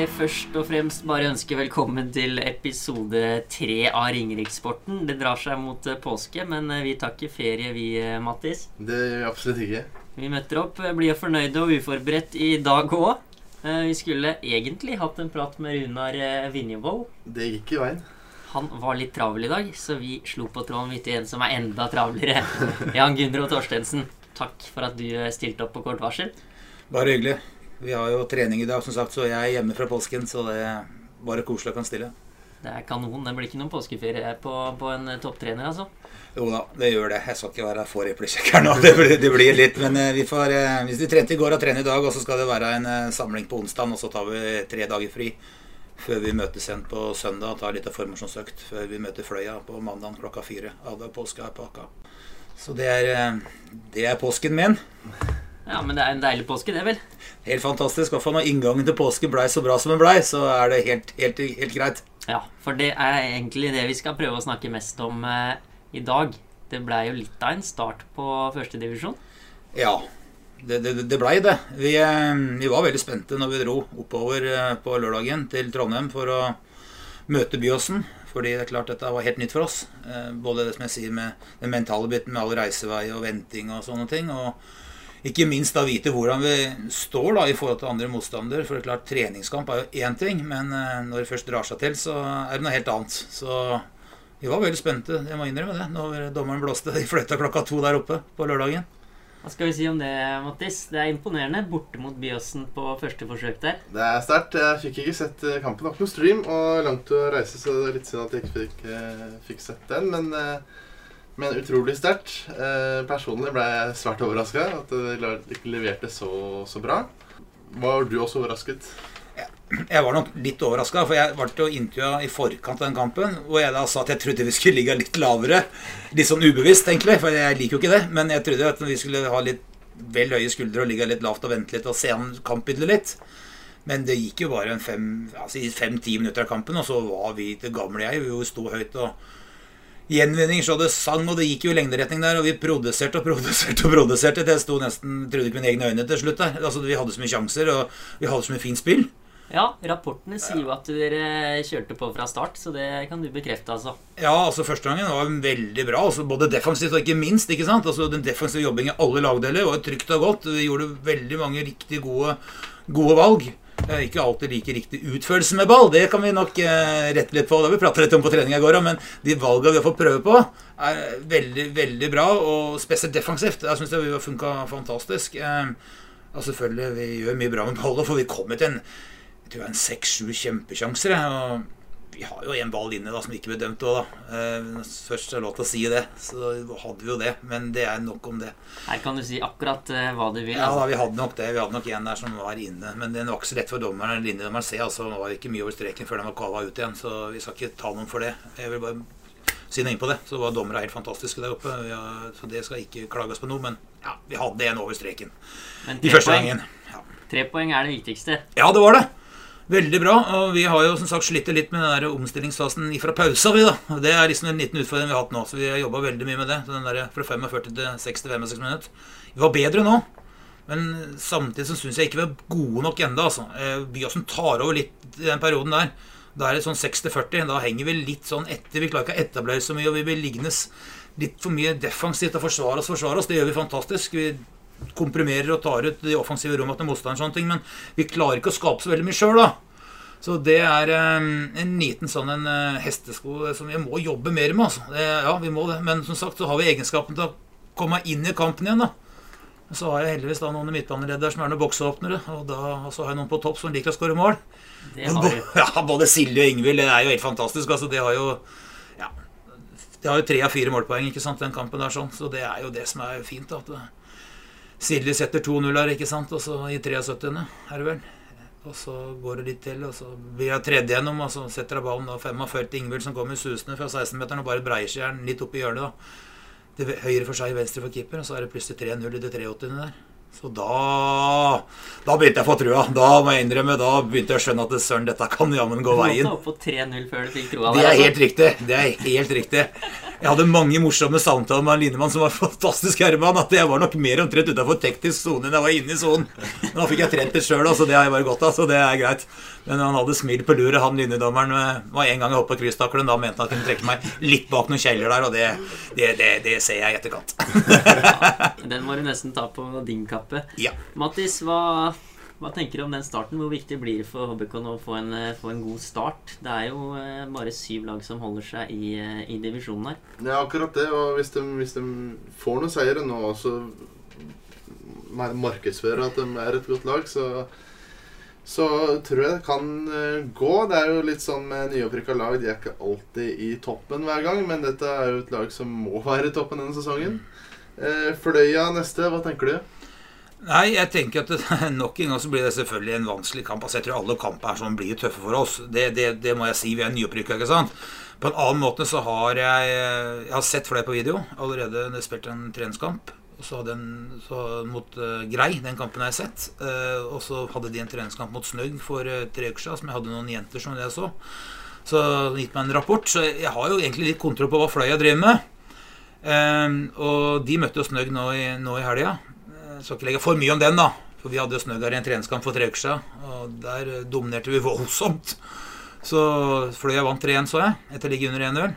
jeg først og fremst bare ønske velkommen til episode tre av Ringerikssporten. Det drar seg mot eh, påske, men eh, vi tar ikke ferie, vi, eh, Mattis. Det gjør vi absolutt ikke. Vi møter opp blir fornøyde og uforberedt i dag òg. Vi skulle egentlig hatt en prat med Runar Vinjevold. Det gikk i veien. Han var litt travel i dag, så vi slo på tråden midt i en som er enda travlere. Jan Gunro Torstensen, takk for at du stilte opp på kort varsel. Bare hyggelig. Vi har jo trening i dag, som sagt, så jeg er hjemme fra påsken. Så det er bare koselig å kan stille. Det er kanon. Det blir ikke noen påskeferie på, på en eh, topptrener, altså. Jo da, det gjør det. Jeg skal ikke være for eplekjekker nå. Det blir, det blir litt. Men eh, vi får, eh, hvis vi trente i går og trener i dag, og så skal det være en samling på onsdag, og så tar vi tre dager fri før vi møtes igjen på søndag og tar litt av formasjonsøkt før vi møter Fløya på mandag klokka fire. Alle påske er Akka. Så det er, det er påsken min. Ja, men det er en deilig påske, det, vel? Helt fantastisk. Hvert fall når inngangen til påske blei så bra som den blei, så er det helt, helt, helt greit. Ja, for det er egentlig det vi skal prøve å snakke mest om eh, i dag. Det blei jo litt av en start på førstedivisjon. Ja, det, det, det blei det. Vi, eh, vi var veldig spente når vi dro oppover eh, på lørdagen til Trondheim for å møte Byåsen. Fordi det er klart dette var helt nytt for oss. Eh, Både det som jeg sier med den mentale biten med all reisevei og venting og sånne ting. Og ikke minst da vite hvordan vi står da i forhold til andre motstandere. For det er klart treningskamp er jo én ting, men eh, når det først drar seg til, så er det noe helt annet. Så vi var veldig spente, jeg må innrømme det, når dommeren blåste i fløyta klokka to der oppe på lørdagen. Hva skal vi si om det, Mattis? Det er imponerende. Borte mot Byåsen på første forsøk der. Det er sterkt. Jeg fikk ikke sett eh, kampen. Det var ikke noe stream og langt å reise, så det er litt synd at jeg ikke fikk, eh, fikk sett den. Men, men utrolig sterkt. Eh, personlig ble jeg svært overraska at de ikke leverte så, så bra. Var du også overrasket? Jeg var nok litt overraska, for jeg ble intervjua i forkant av den kampen. Hvor jeg da sa at jeg trodde vi skulle ligge litt lavere. Litt sånn ubevisst, egentlig, for jeg liker jo ikke det. Men jeg trodde at vi skulle ha litt vel høye skuldre og ligge litt lavt og vente litt og se an kampbildet litt. Men det gikk jo bare fem-ti altså i fem-ti minutter av kampen, og så var vi det gamle jeg. Vi sto høyt og Gjenvinning så det sang, og det gikk jo i lengderetning der. Og vi produserte og produserte og produserte. til Jeg sto nesten, trodde ikke mine egne øyne til slutt der. Altså, Vi hadde så mye sjanser, og vi hadde så mye fint spill. Ja, rapportene sier jo at dere kjørte på fra start, så det kan du bekrefte, altså. Ja, altså første gangen var veldig bra. Altså både defensivt og ikke minst. ikke sant? Altså Den defensive jobbingen i alle lagdeler var trygt og godt. Vi gjorde veldig mange riktig gode, gode valg. Eh, Ikke alltid like riktig utførelse med ball. Det kan vi nok eh, rette litt på. Det har vi pratet litt om på trening i går òg, Men de valgene vi har fått prøve på, er veldig veldig bra. Og spesielt defensivt. Jeg syns det har funka fantastisk. Eh, og selvfølgelig, vi gjør mye bra med ballen, for vi kommer til en jeg tror det er en seks-sju kjempesjanser. og vi har jo en ball inne da som ikke ble dømt òg, da. Eh, først er det lov til å si det, så hadde vi jo det. Men det er nok om det. Her kan du si akkurat eh, hva du vil. Ja altså. da, vi hadde nok det. Vi hadde nok en der som var inne. Men den var ikke så lett for dommeren. Linjedommeren se, altså, Det var ikke mye over streken før den var kava ut igjen. Så vi skal ikke ta noen for det. Jeg vil bare si noe inn på det. Så var dommerne helt fantastiske der oppe. Vi har, så det skal ikke klages på noe. Men ja, vi hadde en over streken i første gangen. Ja. tre poeng er det viktigste. Ja, det var det. Veldig bra. Og vi har jo som sagt slitt litt med den der omstillingsfasen fra pausa. vi da. Det er liksom en liten utfordring vi har hatt nå. Så vi har jobba veldig mye med det. Så den der fra 45 til 60-65 minutter. Vi var bedre nå. Men samtidig så syns jeg ikke vi er gode nok ennå. Altså. Eh, Byåsen tar over litt i den perioden der. Da er det sånn 60-40. Da henger vi litt sånn etter. Vi klarer ikke å etablere så mye, og vi blir liggende litt for mye defensivt og forsvare oss, forsvare oss. Det gjør vi fantastisk. Vi komprimerer og tar ut de offensive rommene til motstanderen, sånne ting, men vi klarer ikke å skape så veldig mye sjøl, da. Så det er eh, en liten sånn en eh, hestesko som vi må jobbe mer med. Altså. Det, ja, vi må det. Men som sagt så har vi egenskapen til å komme inn i kampen igjen. da. Så har jeg heldigvis da noen midtbaneledere som er noen bokseåpnere. Og da så har jeg noen på topp som liker å skåre mål. Det. Ja, både Silje og Ingvild. Det er jo helt fantastisk. Altså, de har jo ja, de har jo tre av fire målpoeng ikke sant, den kampen der. sånn, Så det er jo det som er fint. da, at det, Silje setter 2-0 her, ikke sant, og så i 73. er det vel. Og så går det litt til, og så blir jeg tredje gjennom, og så setter jeg ballen da 45 til Ingvild, som kommer susende fra 16-meteren og bare breier seg jern litt opp i hjørnet. da. Til høyre for seg, venstre for keeper, og så er det plutselig 3-0 i det 83. der. Så da Da begynte jeg å få trua. Da må jeg innrømme, da begynte jeg å skjønne at det, søren, dette kan jammen gå Du måtte opp på 3-0 før du fikk troa Det er altså. helt riktig. Det er helt riktig. Jeg hadde mange morsomme samtaler med Linemann, som var fantastisk herremann. At jeg var nok mer omtrent utafor teknisk sone enn jeg var inne i sonen. Men da fikk jeg trent det sjøl, så det har jeg bare godt av. Så det er greit. Men han hadde smil på luret, han linjedommeren. Var en gang jeg hoppet på krysstaklen. Da mente han at han kunne trekke meg litt bak noen kjeller der, og det, det, det, det ser jeg i etterkant. Den må du nesten ta på din kappe. Ja. Mattis, hva, hva tenker du om den starten? Hvor viktig blir det for HBK nå å få en, eh, få en god start? Det er jo eh, bare syv lag som holder seg i, eh, i divisjonen her. Ja, akkurat det. Og hvis de, hvis de får noen seire nå, og så markedsfører at de er et godt lag, så, så tror jeg det kan gå. Det er jo litt sånn med nyopprykka lag. De er ikke alltid i toppen hver gang, men dette er jo et lag som må være i toppen denne sesongen. Fløya neste, hva tenker du? Nei, jeg tenker at det, nok en gang så blir det selvfølgelig en vanskelig kamp. Altså, jeg tror alle kamper er sånn blir tøffe for oss. Det, det, det må jeg si. Vi er nyopprykka, ikke sant. På en annen måte så har jeg Jeg har sett flere på video. Allerede jeg spilte en treningskamp. Og så hadde en så mot uh, Grei. Den kampen jeg har sett. Uh, og så hadde de en treningskamp mot Snøgg for uh, tre uker siden, som jeg hadde noen jenter som jeg så. Så de gitt meg en rapport. Så jeg har jo egentlig litt kontroll på hva Fløya driver med. Og de møtte jo Snøgg nå i, nå i helga. Jeg skal ikke legge for mye om den, da. For vi hadde Snøgg i en treningskamp for tre uker siden, og der eh, dominerte vi voldsomt. Så Fløya vant 3-1, så jeg, etter å ligge under 1-0.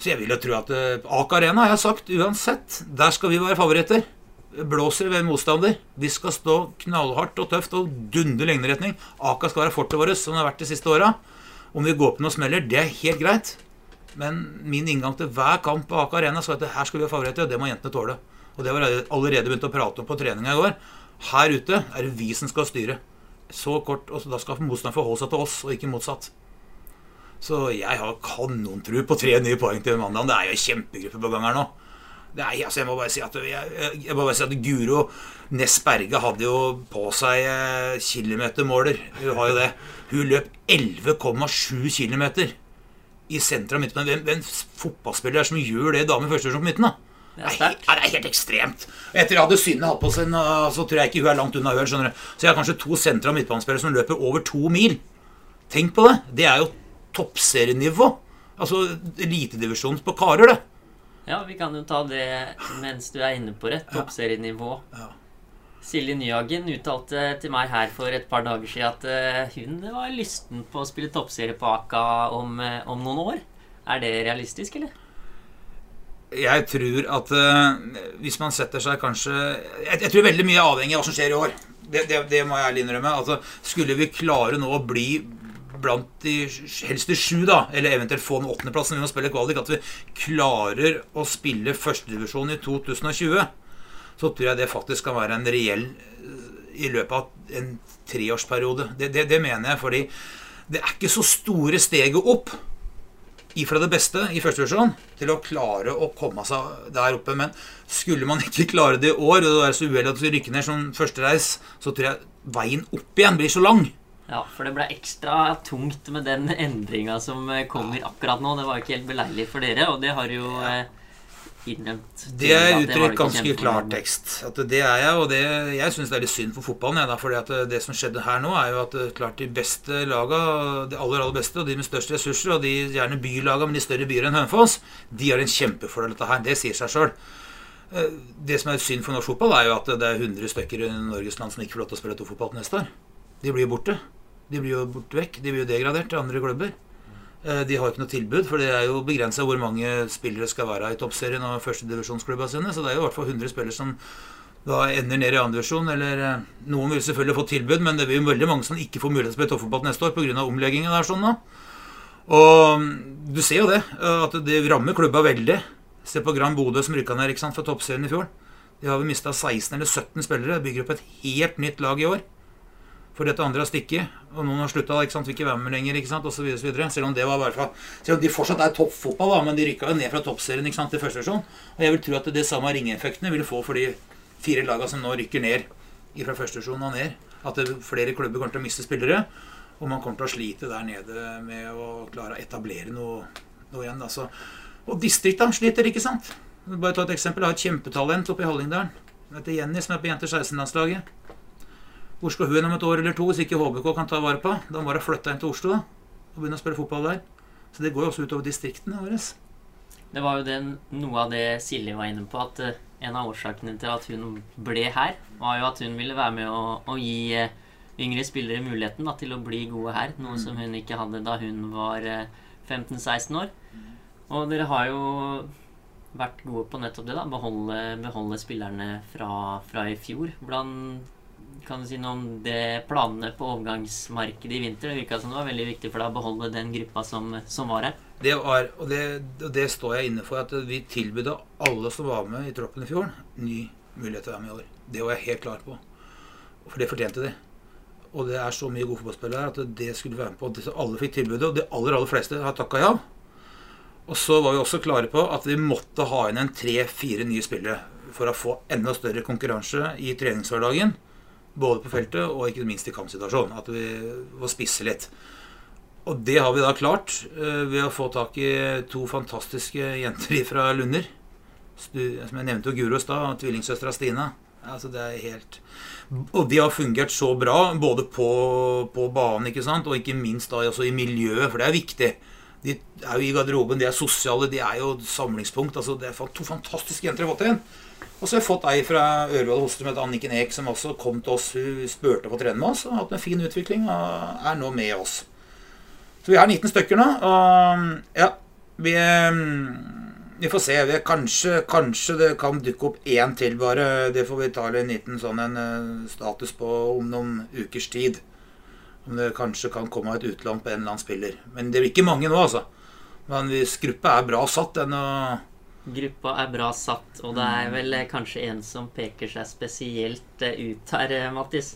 Så jeg vil jo tro at uh, Ak Arena har jeg sagt uansett, der skal vi være favoritter. Blåser ved motstander. Vi skal stå knallhardt og tøft og dundre lengderetning. Aka skal være fortet vårt, som det har vært de siste åra. Om vi går på noen smeller, det er helt greit. Men min inngang til hver kamp på Aka Arena skal at her skal vi være favoritter, og det må jentene tåle. Og det var allerede begynt å prate om på treninga i går. Her ute er det vi som skal styre. Så kort, og Da skal motstanderen forholde seg til oss, og ikke motsatt. Så jeg har kanontro på tre nye poeng til mandag. Det er jo kjempegruppe på gang her nå. Er, altså, jeg må bare si at, jeg, jeg bare si at Guro Ness Berge hadde jo på seg eh, kilometermåler. Hun har jo det. Hun løp 11,7 km i sentrum av midten. Hvem, hvem fotballspiller er som gjør det dame i første divisjon på midten? da? Det er det er helt ekstremt. Etter jeg hadde Synne hatt på seg så tror jeg ikke hun er langt unna Øl. skjønner du. Så jeg har kanskje to sentra midtbanespillere som løper over to mil. Tenk på det. Det er jo toppserienivå. Altså elitedivisjon på karer, det. Ja, vi kan jo ta det mens du er inne på det. Toppserienivå. Ja. Silje Nyhagen uttalte til meg her for et par dager siden at eh, hun var lysten på å spille toppserie på Aka om, eh, om noen år. Er det realistisk, eller? Jeg tror at uh, hvis man setter seg kanskje jeg, jeg tror veldig mye er avhengig av hva som skjer i år. Det, det, det må jeg ærlig innrømme. Altså, skulle vi klare nå å bli blant de helst de sju, da, eller eventuelt få den åttendeplassen vi må spille kvalik, at vi klarer å spille førstedivisjon i 2020, så tror jeg det faktisk kan være en reell eh, i løpet av en treårsperiode. Det, det, det mener jeg, fordi det er ikke så store steget opp ifra det beste i første divisjon til å klare å komme seg der oppe. Men skulle man ikke klare det i år, og det er så uheldig at vi rykker ned som førstereis, så tror jeg veien opp igjen blir så lang. Ja, for det ble ekstra tungt med den endringa som eh, kommer akkurat nå. Det var jo ikke helt beleilig for dere, og det har jo eh, innrømt. Det er uttrykt ganske kjempefornøyd klar tekst. At det er jeg, og det, jeg syns det er litt synd for fotballen. Jeg, fordi at det som skjedde her nå, er jo at eh, klart de beste laga, de aller aller beste, og de med størst ressurser, og de gjerne bylaga men de større byer enn Hønefoss, de har en kjempefordel dette her. Det sier seg sjøl. Det som er synd for norsk fotball, er jo at det er 100 stykker i Norges land som ikke får lov til å spille toppfotball til neste år. De blir jo borte. De blir jo borte vekk. De blir jo degradert til andre klubber. Eh, De har ikke noe tilbud, for det er jo begrensa hvor mange spillere skal være i toppserien og førstedivisjonsklubba sine. Så det er jo i hvert fall 100 spillere som da ender ned i andredivisjon. Eller eh, noen vil selvfølgelig få tilbud, men det blir jo veldig mange som ikke får mulighet til å spille toppfotball neste år pga. omlegginga der sånn nå. Og mm, du ser jo det, eh, at det rammer klubba veldig. Se på Gran Bodø som rykka ned fra toppserien i fjor. De har vel mista 16 eller 17 spillere. Bygger opp et helt nytt lag i år. For dette andre har stikket, og noen har slutta, ikke sant, vil ikke være med lenger, ikke sant, videre. Selv om det var bare fra Selv om de fortsatt er toppfotball, da, men de rykka jo ned fra toppserien ikke sant, til første divisjon. Og jeg vil tro at det samme ringeffektene vil få for de fire laga som nå rykker ned fra første divisjon og ned. At det, flere klubber kommer til å miste spillere, og man kommer til å slite der nede med å klare å etablere noe, noe igjen. Altså. Og distriktene sliter, ikke sant. Bare ta et eksempel. Jeg har et kjempetalent oppe i Hallingdalen. Det heter Jenny, som er på Jenter 16-landslaget. Hvor skal hun om et år eller to hvis ikke HBK kan ta vare på? Da må hun flytte inn til Oslo da, og begynne å spille fotball der. Så det går jo også utover distriktene våre. Det var jo det, noe av det Silje var inne på, at eh, en av årsakene til at hun ble her, var jo at hun ville være med å, å gi eh, yngre spillere muligheten da, til å bli gode her. Noe som hun ikke hadde da hun var eh, 15-16 år. Og dere har jo vært gode på nettopp det, da. Beholde, beholde spillerne fra, fra i fjor. Hvordan kan du si noe om det planene på overgangsmarkedet i vinter? Det virka som det var veldig viktig for deg å beholde den gruppa som, som var her. Det var, og det, og det står jeg inne for, at vi tilbød alle som var med i troppen i fjor, ny mulighet til å være med i år. Det var jeg helt klar på. For det fortjente de. Og det er så mye gode fotballspillere her at det skulle være med på. Så alle fikk tilbudet, og de aller aller fleste har takka ja. Og så var vi også klare på at vi måtte ha inn en tre-fire nye spillere for å få enda større konkurranse i treningshverdagen. Både på feltet og ikke minst i kampsituasjonen. At vi må spisse litt. Og det har vi da klart uh, ved å få tak i to fantastiske jenter fra Lunder. Som jeg nevnte, Guro i stad, tvillingsøstera Stina. Altså det er helt Og de har fungert så bra, både på, på banen ikke sant? og ikke minst da også i miljøet, for det er viktig. De er jo i garderoben, de er sosiale, de er jo samlingspunkt. altså Det er to fantastiske jenter jeg har fått igjen. Og så har jeg fått ei fra Ørvoll Hostre med Anniken Eek, som også kom til oss. Hun spurte på å trene med oss og har hatt en fin utvikling og er nå med oss. Så vi er 19 stykker nå. Og ja, vi, vi får se. Vi kanskje, kanskje det kan dukke opp én til, bare. Det får vi ta en liten sånn en status på om noen ukers tid. Om det kanskje kan komme et utlån på en eller annen spiller. Men det blir ikke mange nå, altså. Men hvis gruppa er bra satt, den og Gruppa er bra satt, og det er vel eh, kanskje en som peker seg spesielt eh, ut her, eh, Mattis.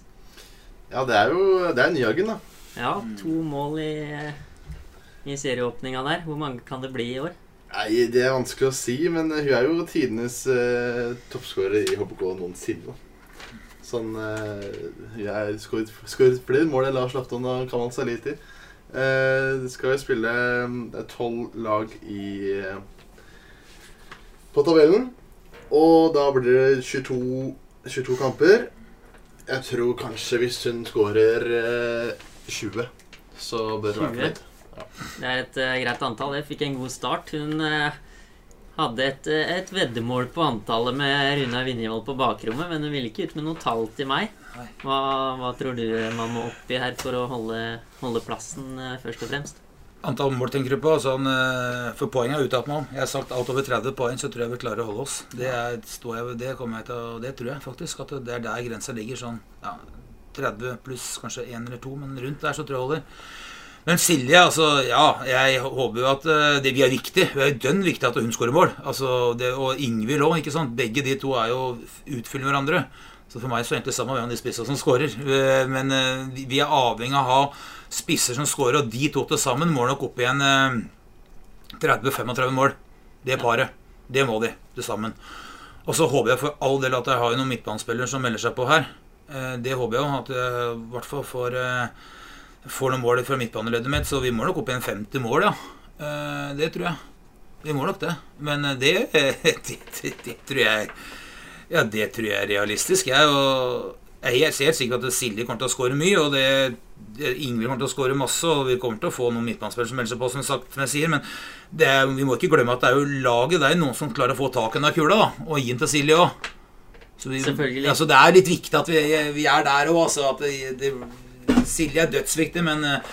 Ja, det er jo det er Nyhagen, da. Ja, to mål i, i serieåpninga der. Hvor mange kan det bli i år? Nei, Det er vanskelig å si, men hun er jo tidenes eh, toppskårer i HBK noensinne. Sånn eh, Hun har skåret flere mål enn Lars Lafton og Kamal Saliti. Eh, skal jo spille Det tolv lag i uh, på tabellen. Og da blir det 22, 22 kamper. Jeg tror kanskje hvis hun skårer eh, 20, så bør det være 20? fornøyd. Det er et eh, greit antall. Jeg fikk en god start. Hun eh, hadde et, eh, et veddemål på antallet med Runa Vinjevold på bakrommet, men hun ville ikke ut med noe tall til meg. Hva, hva tror du man må oppi her for å holde, holde plassen, eh, først og fremst? Antall mål tenker du på? Sånn, eh, for poeng er uttalt meg om. Jeg har sagt alt over 30 poeng, så tror jeg vi klarer å holde oss. Det, er, står jeg, det, kommer jeg til, å- det tror jeg faktisk. At det er der grensa ligger. Sånn ja, 30 pluss kanskje én eller to, men rundt der så tror jeg holder. Men Silje, altså Ja, jeg håper jo at eh, det, vi er viktig. Det er dønn viktig at hun skårer mål. Altså, det, og Ingvild òg, ikke sant. Begge de to er jo utfyller hverandre. Så for meg så er det egentlig samme hvem de spissene som skårer. Eh, Men eh, vi- er avhengig av å ha spisser som skårer, og de to til sammen må nok opp igjen eh, 30-35 mål. Det paret. Det må de til sammen. Og så håper jeg for all del at jeg har noen midtbanespillere som melder seg på her. Eh, Det håper jeg jo. At jeg i hvert fall får, eh, får noen mål fra midtbaneleddet mitt. Så vi må nok opp igjen 50 mål, ja. Eh, Det tror jeg. Vi må nok det. Men eh, det, det, det, det tror jeg Ja, det tror jeg er realistisk. Jeg, jeg er helt sikker at Silje kommer til å skåre mye, og det, Ingvild kommer til å skåre masse, og vi kommer til å få noen midtbanespillere som melder seg på, som, sagt, som jeg sier. Men det er, vi må ikke glemme at det er jo laget det er noen som klarer å få tak i den kula, da, og gi den til Silje òg. Selvfølgelig. Altså, det er litt viktig at vi, vi er der òg. Altså, at det, det, Silje er dødsviktig, men eh,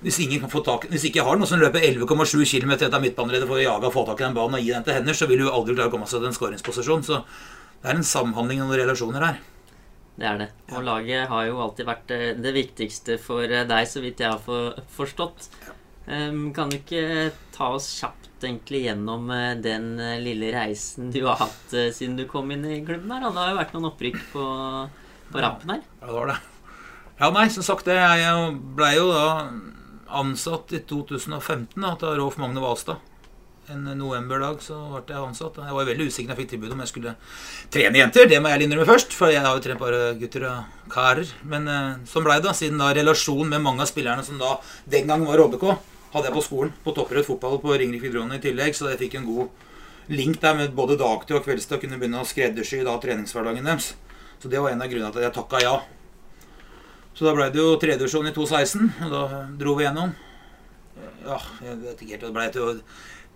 hvis ingen kan få tak Hvis ikke har noen som løper 11,7 km etter midtbaneleddet for å jage og få tak i den banen og gi den til hender, så vil hun aldri klare å komme seg til en skåringsposisjon. Så det er en samhandling og noen relasjoner her. Det er det. Og laget har jo alltid vært eh, det viktigste for eh, deg, så vidt jeg har for, forstått. Em, kan du ikke ta oss kjapt egentlig gjennom eh, den eh, lille reisen du har hatt eh, siden du kom inn i klubben her? Da? Det har jo vært noen opprykk på, på rappen her. Ja, det var det. Ja, nei, som sagt, jeg blei jo da ansatt i 2015 da, til Rolf Magne Hvalstad. En novemberdag så ble jeg ansatt. Jeg var veldig usikker da jeg fikk tilbud om jeg skulle trene jenter. Det må jeg innrømme først, for jeg har jo trent bare gutter og karer. Men eh, sånn blei det, siden da relasjonen med mange av spillerne som da den gang var RBK, hadde jeg på skolen. På Topperød fotball på Ringerike videregående i tillegg, så jeg fikk en god link der med både dagtid og kveldstid og kunne begynne å skreddersy da treningshverdagen deres. Så det var en av grunnene til at jeg takka ja. Så da ble det jo tredjevisjon i 2016, og da dro vi gjennom. Ja, jeg vet ikke helt. Det ble til,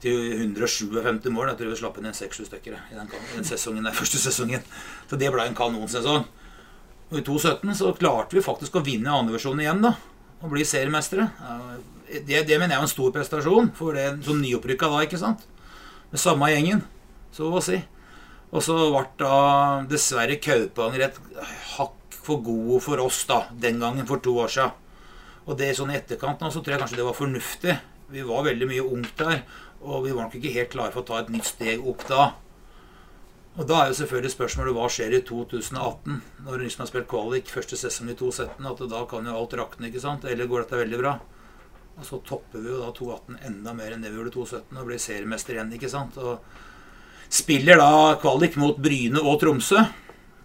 til 157 mål. Jeg tror vi slapp inn en 6-7 stykker i den, den sesongen, der, første sesongen. Så det ble en kanonsesong. Og i 2017 så klarte vi faktisk å vinne andredivisjonen igjen, da. Og bli seriemestere. Det, det mener jeg er en stor prestasjon for det som nyopprykka da, ikke sant. Med samme gjengen, så å si. Og så ble da dessverre Kaupanger et hakk for gode for oss da, den gangen for to år siden. Og det sånn i etterkant nå, så tror jeg kanskje det var fornuftig. Vi var veldig mye ungt der, og vi var nok ikke helt klare for å ta et nytt steg opp da. Og da er jo selvfølgelig spørsmålet hva skjer i 2018, når du liksom har spilt kvalik første sesong i 2017, at da kan jo alt rakne, ikke sant? Eller går dette veldig bra? Og så topper vi jo da 2018 enda mer enn det vi gjorde i 2017, og blir seriemester igjen, ikke sant? Og spiller da kvalik mot Bryne og Tromsø.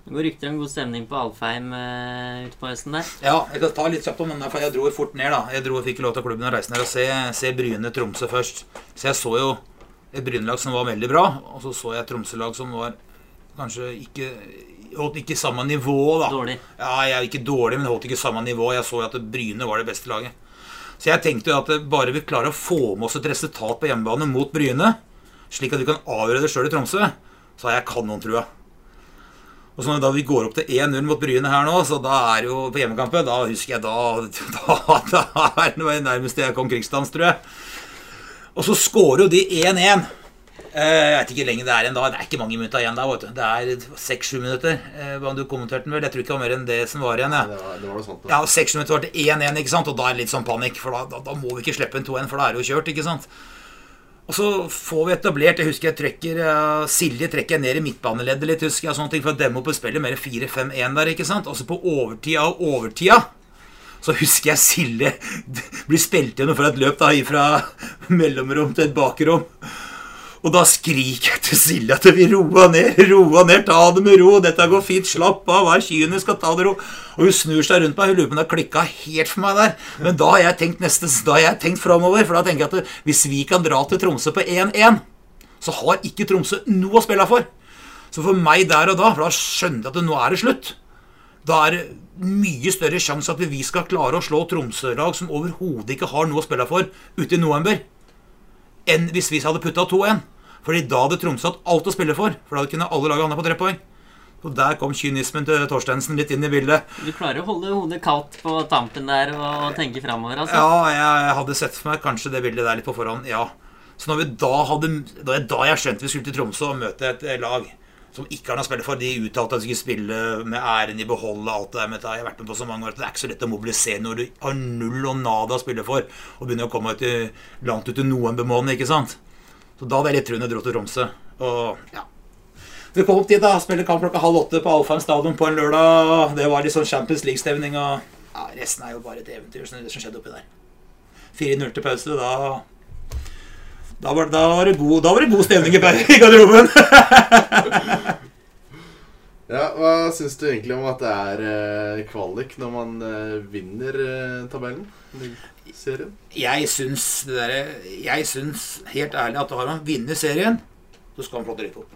Det går rykter om god stemning på Alfheim uh, ute på høsten der. Ja, jeg kan ta litt kjapt om den der, for jeg dro fort ned, da. Jeg dro og fikk lov til klubben å reise ned og se, se Bryne-Tromsø først. Så jeg så jo et Bryne-lag som var veldig bra, og så så jeg et Tromsø-lag som var kanskje ikke holdt ikke samme nivå, da. Dårlig. Ja, jeg er ikke dårlig, men holdt ikke samme nivå. Jeg så jo at Bryne var det beste laget. Så jeg tenkte jo at bare vi klarer å få med oss et resultat på hjemmebane mot Bryne, slik at vi kan avgjøre det sjøl i Tromsø, så har jeg kanontrua. Og så da vi går opp til 1-0 mot Bryne her nå, så da er jo på hjemmekampen Da husker jeg da Da, da er det nærmest jeg kom krigsdans, tror jeg. Og så scorer jo de 1-1. Eh, Jeg vet ikke hvor lenge det er igjen da. Det er ikke mange minutter igjen da. vet du. Det er seks-sju minutter. Eh, Du kommenterte den vel? Jeg tror ikke det var mer enn det som var igjen. Ja. Det var, sånt. Ja, seks minutter var til 1-1, ikke sant? og da er det litt sånn panikk. For da, da, da må vi ikke slippe en 2-1, for da er det jo kjørt. ikke sant? Og så får vi etablert Jeg husker jeg trekker Silje trekker jeg ned i midtbaneleddet litt, husker jeg, sånne ting, for å demme opp et spille mer 4-5-1 der, ikke sant? Altså på overtida og overtida så husker jeg Silje blir spilt gjennom for et løp da, fra mellomrom til et bakrom. Og da skriker jeg til Silje at vi roa ned, roa ned, ta det med ro, dette går fint, slapp av, vær kynisk og ta det ro. Og hun snur seg rundt meg, hun lurer på om det har klikka helt for meg der. Men da har jeg tenkt neste, da har jeg tenkt framover, for da tenker jeg at hvis vi kan dra til Tromsø på 1-1, så har ikke Tromsø noe å spille for. Så for meg der og da, for da skjønner jeg at nå er det slutt. Da er det mye større sjanse at vi skal klare å slå Tromsø-lag som overhodet ikke har noe å spille for, ute i november, enn hvis vi hadde putta 2-1. Fordi da hadde Tromsø hatt alt å spille for. For da kunne alle lag havna på tre poeng. Og der kom kynismen til Torstensen litt inn i bildet. Du klarer å holde hodet kaldt på tampen der og tenke framover, altså. Ja, jeg hadde sett for meg kanskje det bildet der litt på forhånd. Ja. Så når vi da hadde Da jeg skjønte vi skulle til Tromsø og møte et lag som ikke har noe å spille for. De uttalte at de skulle spille med æren i behold og alt det der. Men dette har jeg vært med på så mange år at det er ikke så lett å mobilisere når du har null og nada å spille for, og begynner å komme ut i, langt ut i noen måned, ikke sant. Så da hadde jeg litt tro når jeg dro til Tromsø. Og ja. Vi kom opp dit, da. Spiller kamp klokka halv åtte på Alfheim stadion på en lørdag. Det var sånn Champions League-stevning, og ja, resten er jo bare et eventyr, som skjedde oppi der. 4-0 til pause, da da var, da, var det god, da var det god stemning i garderoben. Ja, Hva syns du egentlig om at det er eh, kvalik når man eh, vinner eh, tabellen? Serien? Jeg syns det derre Jeg syns helt ærlig at har man vunnet serien, så skal man å rykke opp.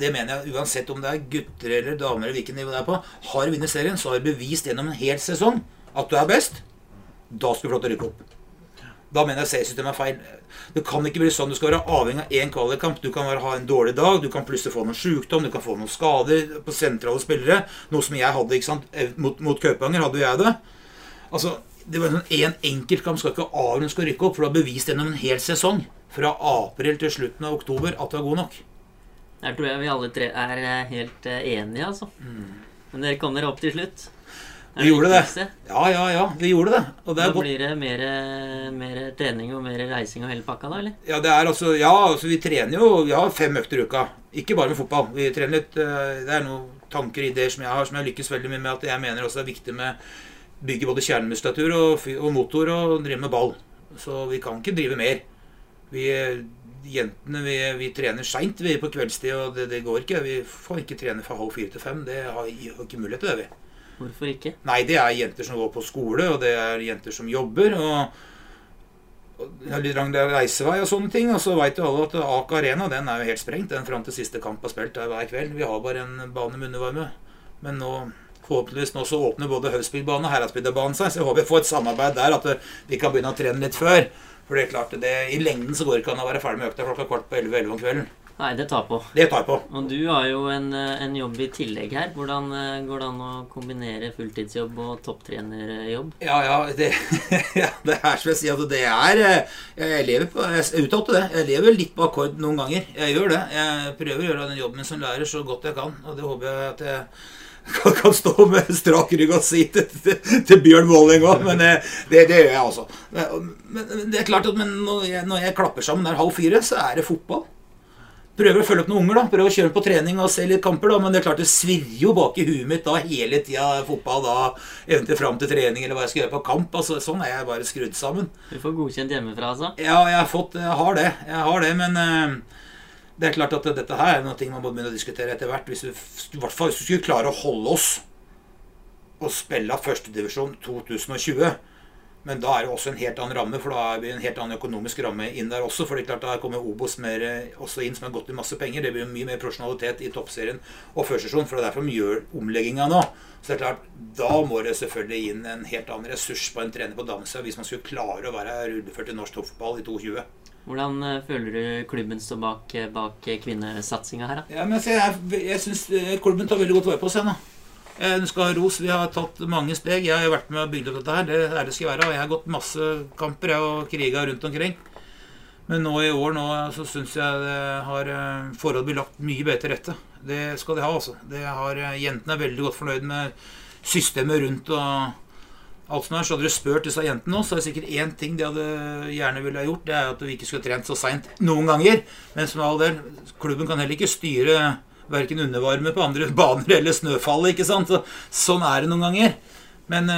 Det mener jeg uansett om det er gutter eller damer eller hvilket nivå det er på. Har du vunnet serien, så har du bevist gjennom en hel sesong at du er best. Da skal du få lov til å rykke opp. Da mener jeg seriesystemet er feil. Det kan ikke bli sånn. Du skal være avhengig av én kvalikkamp. Du kan være, ha en dårlig dag, du kan plutselig få noen sykdom, du kan få noen skader på sentrale spillere. Noe som jeg hadde ikke sant? Eh, mot, mot Kaupanger. Hadde jeg det. Altså, det var sånn En enkeltkamp skal ikke avgjøre om du skal rykke opp, for du har bevist gjennom en hel sesong, fra april til slutten av oktober, at du er god nok. Der tror jeg vi alle tre er eh, helt eh, enige, altså. Men dere kom dere opp til slutt. Vi gjorde det. Ja, ja, ja. Vi gjorde det. Og det blir det mer, mer trening og mer reising og hele pakka, da, eller? Ja, det er altså Ja, altså vi trener jo Vi har fem økter i uka. Ikke bare med fotball. Vi trener litt eh, Det er noen tanker og ideer som jeg har, som jeg lykkes veldig mye med. At jeg mener også det er viktig med bygge både kjernemuskulatur og, og motor og drive med ball. Så vi kan ikke drive mer. Vi Jentene vi, vi trener seint på kveldstid, og det, det går ikke. Vi får ikke trene fra halv fire til fem. Det har har ikke mulighet til det, vi. Hvorfor ikke? Nei, det er jenter som går på skole, og det er jenter som jobber. og, det er lang reisevei og sånne ting. Og så veit jo alle at Aker Arena den er jo helt sprengt den fram til siste kamp er spilt der hver kveld. Vi har bare en bane med undervarme. Men nå Forhåpentligvis nå så åpner både Hausbygdbanen og Heradsbygdbanen seg, så jeg håper vi får et samarbeid der, at vi kan begynne å trene litt før. For det er klart, det, i lengden så går det ikke an å være ferdig med økta klokka kvart på 11-11 om kvelden. Nei, det tar på. Det tar på. Og du har jo en, eh, en jobb i tillegg her. Hvordan eh, går det an å kombinere fulltidsjobb og topptrenerjobb? Ja, ja, det, ja, det er som jeg sier, altså det er eh, Jeg lever på Jeg uttalte det. Jeg lever litt på akkord noen ganger. Jeg gjør det. Jeg prøver å gjøre den jobben min som lærer så godt jeg kan, og det håper jeg at jeg kan, kan stå med strak rygg og si til, til, til Bjørn Våling òg, men det, det, gjør jeg. Men, men det er klart at når jeg, når jeg klapper sammen der halv fire, så er det fotball. Prøver å følge opp noen unger, da. Prøver å kjøre på trening og se litt kamper, da. Men det er klart det svirrer jo bak i huet mitt da hele tida fotball, da. Eventuelt fram til trening eller hva jeg skal gjøre på kamp. Altså, sånn er jeg bare skrudd sammen. Du får godkjent hjemmefra, altså? Ja, jeg har fått Jeg har det. Jeg har det, men uh, det er klart at dette her er noe man må begynne å diskutere etter hvert. Hvis vi, I hvert fall hvis vi skulle klare å holde oss og spille førstedivisjon 2020 men da er det også en helt annen ramme, for da er vi en helt annen økonomisk ramme inn der også. For det er klart da kommer Obos mer også inn, som har gått i masse penger. Det blir mye mer profesjonalitet i toppserien og førsesjon, for det er derfor de gjør omlegginga nå. Så det er klart, da må det selvfølgelig inn en helt annen ressurs på en trener på damesida hvis man skulle klare å være rulleført i norsk toppfotball i 2020. Hvordan føler du klubben står bak, bak kvinnesatsinga her, da? Ja, men Jeg, jeg syns klubben tar veldig godt vare på seg nå. Jeg skal ha ros. Vi har tatt mange steg. Jeg har jo vært med og bygd opp dette her. Det er det skal være. Og jeg har gått masse kamper og kriga rundt omkring. Men nå i år nå, så syns jeg det har forholdet blitt lagt mye bedre til rette. Det skal de ha, altså. Har, jentene er veldig godt fornøyd med systemet rundt og alt sånt her. Så hadde du spurt disse jentene nå, så er det sikkert én ting de hadde gjerne ville ha gjort. Det er at vi ikke skulle trent så seint noen ganger. Men som all del, klubben kan heller ikke styre verken undervarme på andre baner eller snøfallet. ikke sant? Så, sånn er det noen ganger. Men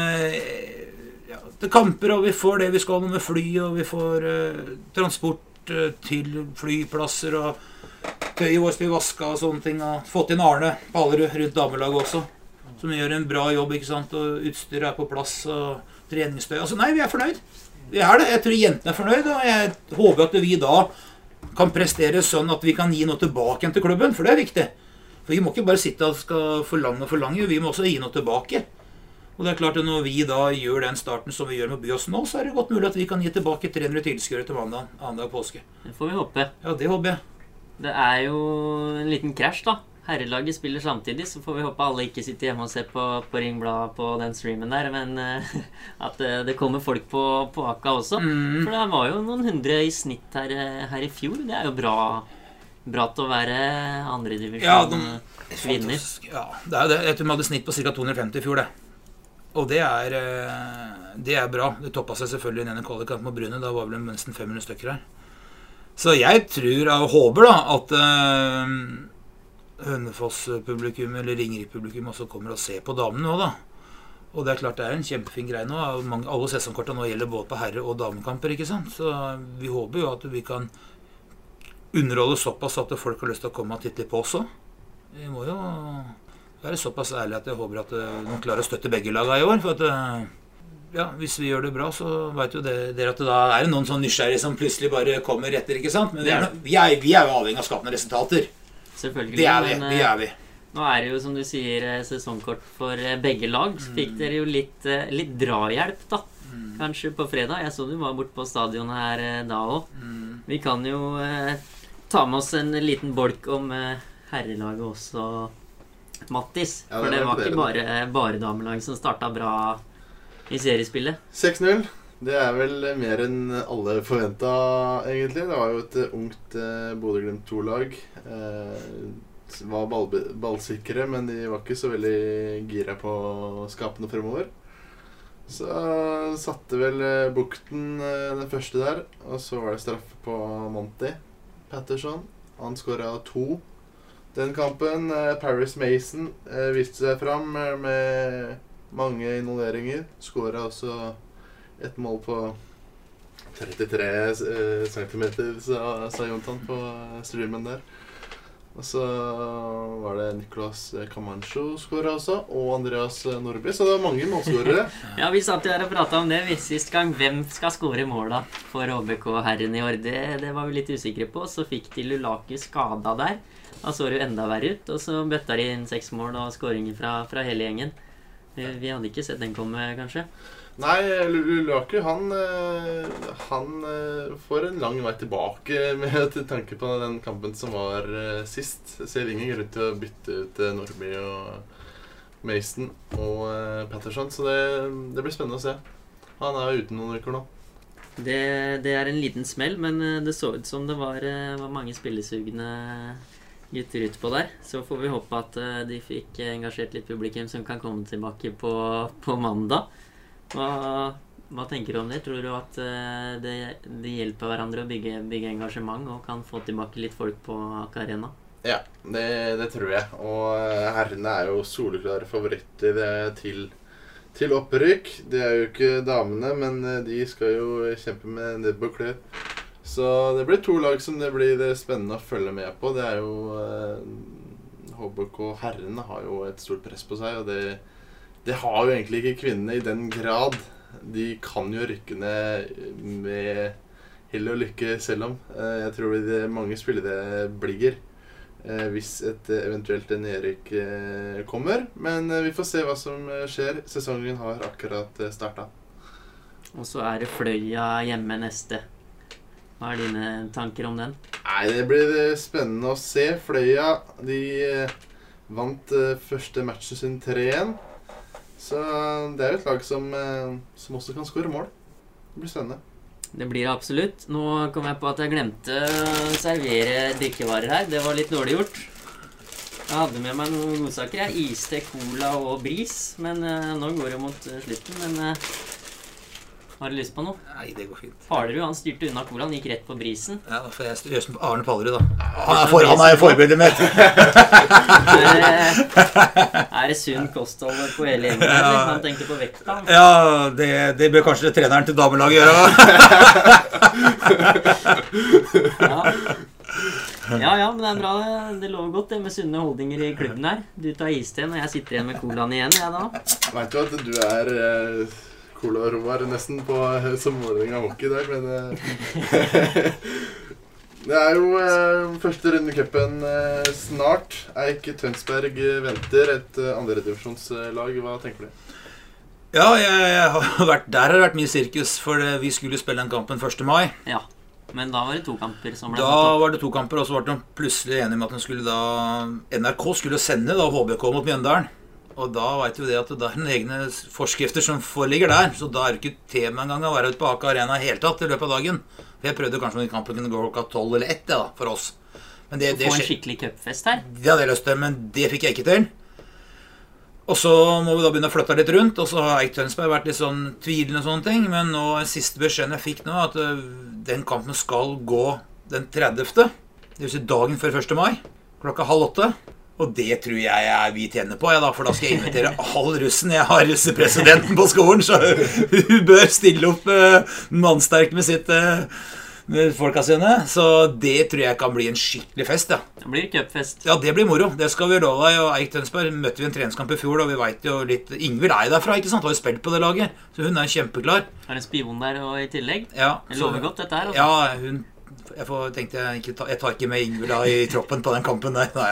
ja, det kamper, og vi får det vi skal med fly, og vi får uh, transport uh, til flyplasser, og tøyet vårt blir vaska og sånne ting. Og fått inn Arne Palerud rundt damelaget også, som gjør en bra jobb. ikke sant? Og utstyret er på plass, og treningstøy. Altså, nei, vi er fornøyd. Vi er det. Jeg tror jentene er fornøyd, og jeg håper at vi da kan prestere sånn at vi kan gi noe tilbake igjen til klubben, for det er viktig. For Vi må ikke bare sitte og skal forlange og forlange, vi må også gi noe tilbake. Og det er klart at Når vi da gjør den starten som vi gjør med Byåsen nå, så er det godt mulig at vi kan gi tilbake 300 tilskuere til mandag, annendag påske. Det får vi håpe. Ja, det håper jeg. Det er jo en liten krasj, da. Herrelaget spiller samtidig, så får vi håpe alle ikke sitter hjemme og ser på, på Ringbladet på den streamen der, men uh, at uh, det kommer folk på, på Aka også. Mm. For det var jo noen hundre i snitt her, her i fjor. Det er jo bra, bra til å være andredivisjon Ja, de, kvinner. Ja, det er det. Jeg tror vi hadde snitt på ca. 250 i fjor, det. Og det er, eh, det er bra. Det toppa seg selvfølgelig i denne kvalikkampen mot Bryne. Da var vel nesten 500 stykker her. Så jeg tror og håper da at uh, Hønefoss-publikum eller Ringeriks-publikum også kommer og ser på damene nå, da. Og det er klart det er en kjempefin greie nå. Mange, alle sesongkorta nå gjelder både på herre- og damekamper. ikke sant? Så vi håper jo at vi kan underholde såpass at folk har lyst til å komme og titte litt på også. Vi må jo være såpass ærlige at jeg håper at noen klarer å støtte begge laga i år. For at ja, hvis vi gjør det bra, så veit jo dere at det da er det noen sånn nysgjerrige som plutselig bare kommer etter. ikke sant? Men vi er, vi er, vi er jo avhengig av skapende resultater. Selvfølgelig. Det er vi. men, Det eh, er vi. Nå er det jo, som du sier, eh, sesongkort for eh, begge lag. Så fikk dere jo litt, eh, litt drahjelp, da. Kanskje på fredag. Jeg så du var borte på stadionet her eh, da òg. Vi kan jo eh, ta med oss en liten bolk om eh, herrelaget også, Mattis. Ja, For det var ikke bare, bare damelag som starta bra i seriespillet. 6-0. Det er vel mer enn alle forventa, egentlig. Det var jo et eh, ungt eh, Bodø-Glimt 2-lag. Eh, var ball, ballsikre, men de var ikke så veldig gira på å skape noe fremover. Så satte vel eh, Bukten eh, den første der, og så var det straffe på Monty Patterson. Han skåra to den kampen. Eh, Paris Mason eh, viste seg fram eh, med mange involveringer. Skåra også et mål på 33 eh, cm, sa, sa Jontan på streamen der. Og så var det Nicolas Camancho skåra også, og Andreas Nordby. Så det var mange målskårere. Ja, vi satt jo her og prata om det sist gang. Hvem skal skåre måla for HBK-herren i år? Det, det var vi litt usikre på. Så fikk de Lulaku skada der. Da så det jo enda verre ut. Og så bøtta de inn seks mål og skåringer fra, fra hele gjengen. Vi, vi hadde ikke sett den komme, kanskje. Nei, Lu- Lukaku han, eh, han eh, får en lang vei tilbake med til tanke på den kampen som var eh, sist. Ser ingen grunn til å bytte ut Nordby og Mason og Patterson, så det, det blir spennende å se. Han er jo ute noen uker nå. Det, det er en liten smell, men det så ut som det var, var mange spillesugne gutter utpå der. Så får vi håpe at de fikk engasjert litt publikum som kan komme tilbake på, på mandag. Hva, hva tenker du om det? Tror du at det, det, hjelper hverandre å bygge, bygge engasjement og kan få tilbake litt folk på Aker Arena? Ja, det, det tror jeg. Og eh, herrene er jo soleklare favoritter eh, til, til opprykk. Det er jo ikke damene, men eh, de skal jo kjempe med nebb og klør. Så det blir to lag som det blir eh, spennende å følge med på. Det er jo eh, HBK herrene har jo et stort press på seg, og det, det har jo egentlig ikke kvinnene i den grad. De kan jo rykke ned med hell og lykke selv om. Eh, Jeg tror det er mange spillere blir eh, hvis et eventuelt nedrykk eh, kommer. Men vi får se hva som skjer. Sesongen har akkurat starta. Og så er det Fløya hjemme neste. Hva er dine tanker om den? Nei, det blir spennende å se. Fløya de vant første matchen sin 3-1. Så eh, det er jo et lag som, eh, som også kan skåre mål. Det blir spennende. Det blir det absolutt. Nå kom jeg på at jeg glemte å servere drikkevarer her. Det var litt dårlig gjort. Jeg hadde med meg noen godsaker. Iste, cola og bris. Men eh, nå går det mot slutten. Men har du lyst på noe? Nei, det går fint. Palerud han styrte unna colaen, gikk rett på brisen. Ja, Da får jeg styrer som Arne Pallerud, da. Han er, for, han er forbildet mitt. Er, det- sunn kosthold på hele gjengen? eller? Han tenker på vekta. Ja, det, det bør kanskje treneren til damelaget gjøre. Ja. ja ja, men det er bra. det. lå lover godt det med sunne holdninger i klubben her. Du tar isten, og jeg sitter igjen med colaen igjen. jeg da. Veit du at du er eh, Cola og Roar nesten på, eh, som Vålerenga hockey i dag, men eh, Det er jo eh, første runde i cupen eh, snart. Eik Tønsberg eh, venter et eh, andredivisjonslag. Hva tenker du? Ja, jeg, jeg har vært, der har det vært mye sirkus, for vi skulle spille den kampen 1. mai. Ja. Men da var det to kamper som ble Da satt opp. var det to kamper, og så ble de plutselig enige med at de skulle da NRK skulle sende da HBK mot Mjøndalen. Og da veit vi det at det er egne forskrifter som foreligger der. Så da er det ikke tema engang å være ute på Aker Arena i hele tatt i løpet av dagen. For jeg prøvde kanskje om kampen kunne gå klokka tolv eller ett, ja, da, for oss. Men det, det få en skikkelig cupfest her. det hadde jeg lyst til, men det fikk jeg ikke til. Og så må vi da begynne å flytte litt rundt, og så har Eik Tønsberg vært litt sånn tvilende og sånne ting. Men nå, siste beskjeden jeg fikk nå, at den kampen skal gå den 30. Det vil si dagen før 1. mai. Klokka halv åtte. Og det tror jeg vi tjener på, ja, da, for da skal jeg invitere all russen. Jeg har russepresidenten på skolen, så hun bør stille opp øh, mannsterk med sitt øh, med folka sine. Så det tror jeg kan bli en skikkelig fest, ja. Det blir cupfest. Ja, det blir moro. Det skal vi love deg. Og Eik Tønsberg møtte vi en treningskamp i fjor, og vi vet jo litt Ingvild er derfra, ikke sant? Har jo spilt på det laget. Så hun er kjempeklar. Har en spion der og i tillegg. Ja, Det så- lover godt, dette her. Altså. Ja, hun jeg får, tenkte jeg ikke Jeg tar ikke med Ingvild da i troppen på den kampen der. Nei,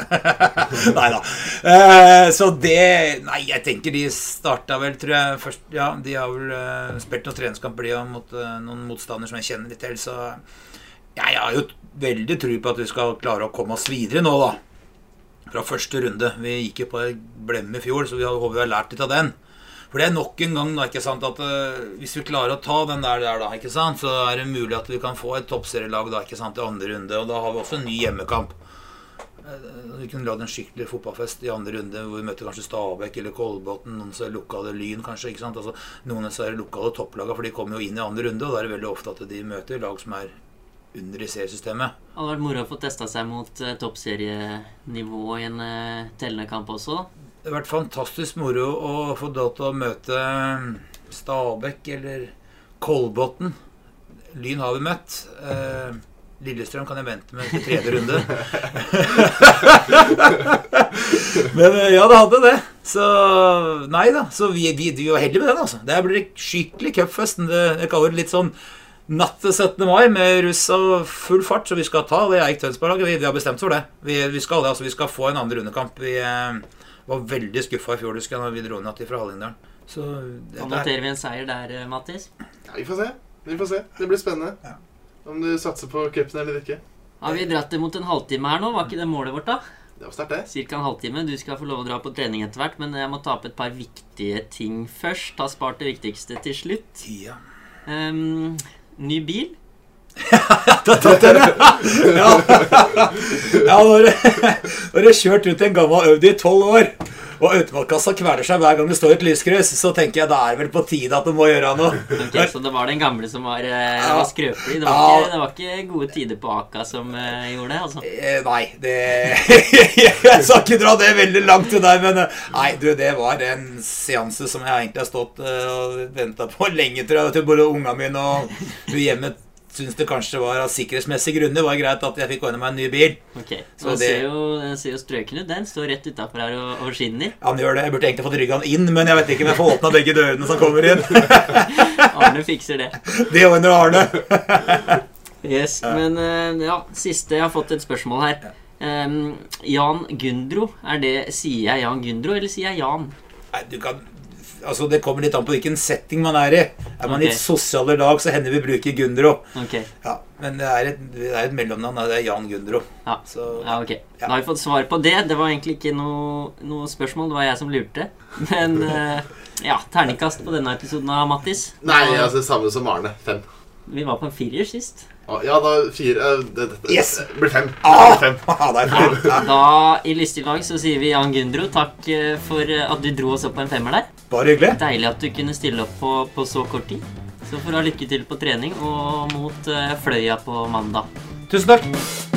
nei da. Uh, så det Nei, jeg tenker de starta vel, tror jeg først Ja, de har vel uh, spilt noen treningskamper, de mot uh, noen motstandere som jeg kjenner litt til, så ja, Jeg har jo veldig tro på at vi skal klare å komme oss videre nå, da. Fra første runde. Vi gikk jo på ei blemme i fjor, så vi håper vi har lært litt av den. For det er nok en gang da, ikke sant, at uh, hvis vi klarer å ta den der, der da, ikke sant, så er det mulig at vi kan få et toppserielag da, ikke sant, i andre runde. Og da har vi også en ny hjemmekamp. Uh, Vi kunne lagd en skikkelig fotballfest i andre runde hvor vi møter kanskje Stabæk eller Kolbotn, noen som er lokale Lyn kanskje. ikke sant, altså Noen som er lokale topplagene, for de kommer jo inn i andre runde. Og da er det veldig ofte at de møter lag som er under i seriesystemet. Det hadde vært moro å få testa seg mot toppserienivå i en tellende kamp også. Det har vært fantastisk moro å få lov til å møte Stabæk eller Kolbotn. Lyn har vi møtt. Eh, Lillestrøm kan jeg vente med til tredje runde. Men eh, ja, det hadde det. Så nei da. Så vi, vi, vi var heldige med den, altså. Det blir skikkelig cupfest. Jeg kaller det litt sånn natt til 17. mai med russ og full fart, så vi skal ta det Eik Tønsberg-laget. Vi, vi har bestemt for det. Vi, vi skal altså. Vi skal få en andre rundekamp i eh, Var veldig skuffa i fjor husker jeg, når vi dro ned til fra Hallingdalen. Så Da er, noterer vi en seier der, eh, Mattis. Ja, vi får se. Vi får se. Det blir spennende. Ja. Om du satser på cupen eller ikke. Har vi dratt det mot en halvtime her nå? Var ikke det målet vårt, da? Det var sterkt, det. Cirka en halvtime. Du skal få lov å dra på trening etter hvert, men jeg må ta opp et par viktige ting først. Har spart det viktigste til slutt. ja. Um, ny bil. Du har tatt den, ja! ja. ja når, når du har kjørt ut en gammel Audi i tolv år, og automatkassa kveler seg hver gang det står et lyskryss, så tenker jeg da er det vel på tide at du må gjøre noe. Ok, Så det var den gamle som var, eh, Ja. var skrøpelig? Det var, Ja. ikke, det var ikke gode tider på Aka som uh, gjorde det? altså? Eh, nei, det Jeg skal ikke dra det veldig langt til deg, men eh, Nei, du, det var en seanse som jeg egentlig har stått uh, og venta på lenge, tror jeg. Til både unga mine og du syns det kanskje var av sikkerhetsmessige grunner var greit at jeg fikk ordne meg en ny bil. Ok, Så Den det- ser, jo, den ser jo strøken ut. Den står rett utafor her og, og skinner. Han gjør det. Jeg burde egentlig fått rygga han inn, men jeg vet ikke om jeg får åpna begge dørene som kommer inn. Arne fikser det. Det ordner Arne. Yes, Men eh, ja, siste Jeg har fått et spørsmål her. Um, Jan Gundro. Er det, sier jeg Jan Gundro, eller sier jeg Jan? Nei, du kan Altså, Det kommer litt an på hvilken setting man er i. Er man i Ok. et sosiale lag, så hender vi bruker Gundro. Ok, Ja, Men det er et, det er et mellomnavn. Det er Jan Gundro. ja. Så Ja, ok. Da har vi fått svar på det. Det var egentlig ikke noe, noe spørsmål. Det var jeg som lurte. Men eh, ja, terningkast på denne episoden av Mattis. Nei, altså samme som Arne. Fem. Vi var på en firer sist. Å, Ja, da fire eh, det, det, Yes! det blir fem. Det Ah! blir fem. Ah, det er. Ja. Da i lystig lag så sier vi Jan Gundro. Takk eh, for eh, at du dro oss opp på en femmer der. Bare hyggelig. Deilig at du kunne stille opp på, på så kort tid. Så får du ha lykke til på trening og mot eh, Fløya på mandag. Tusen takk.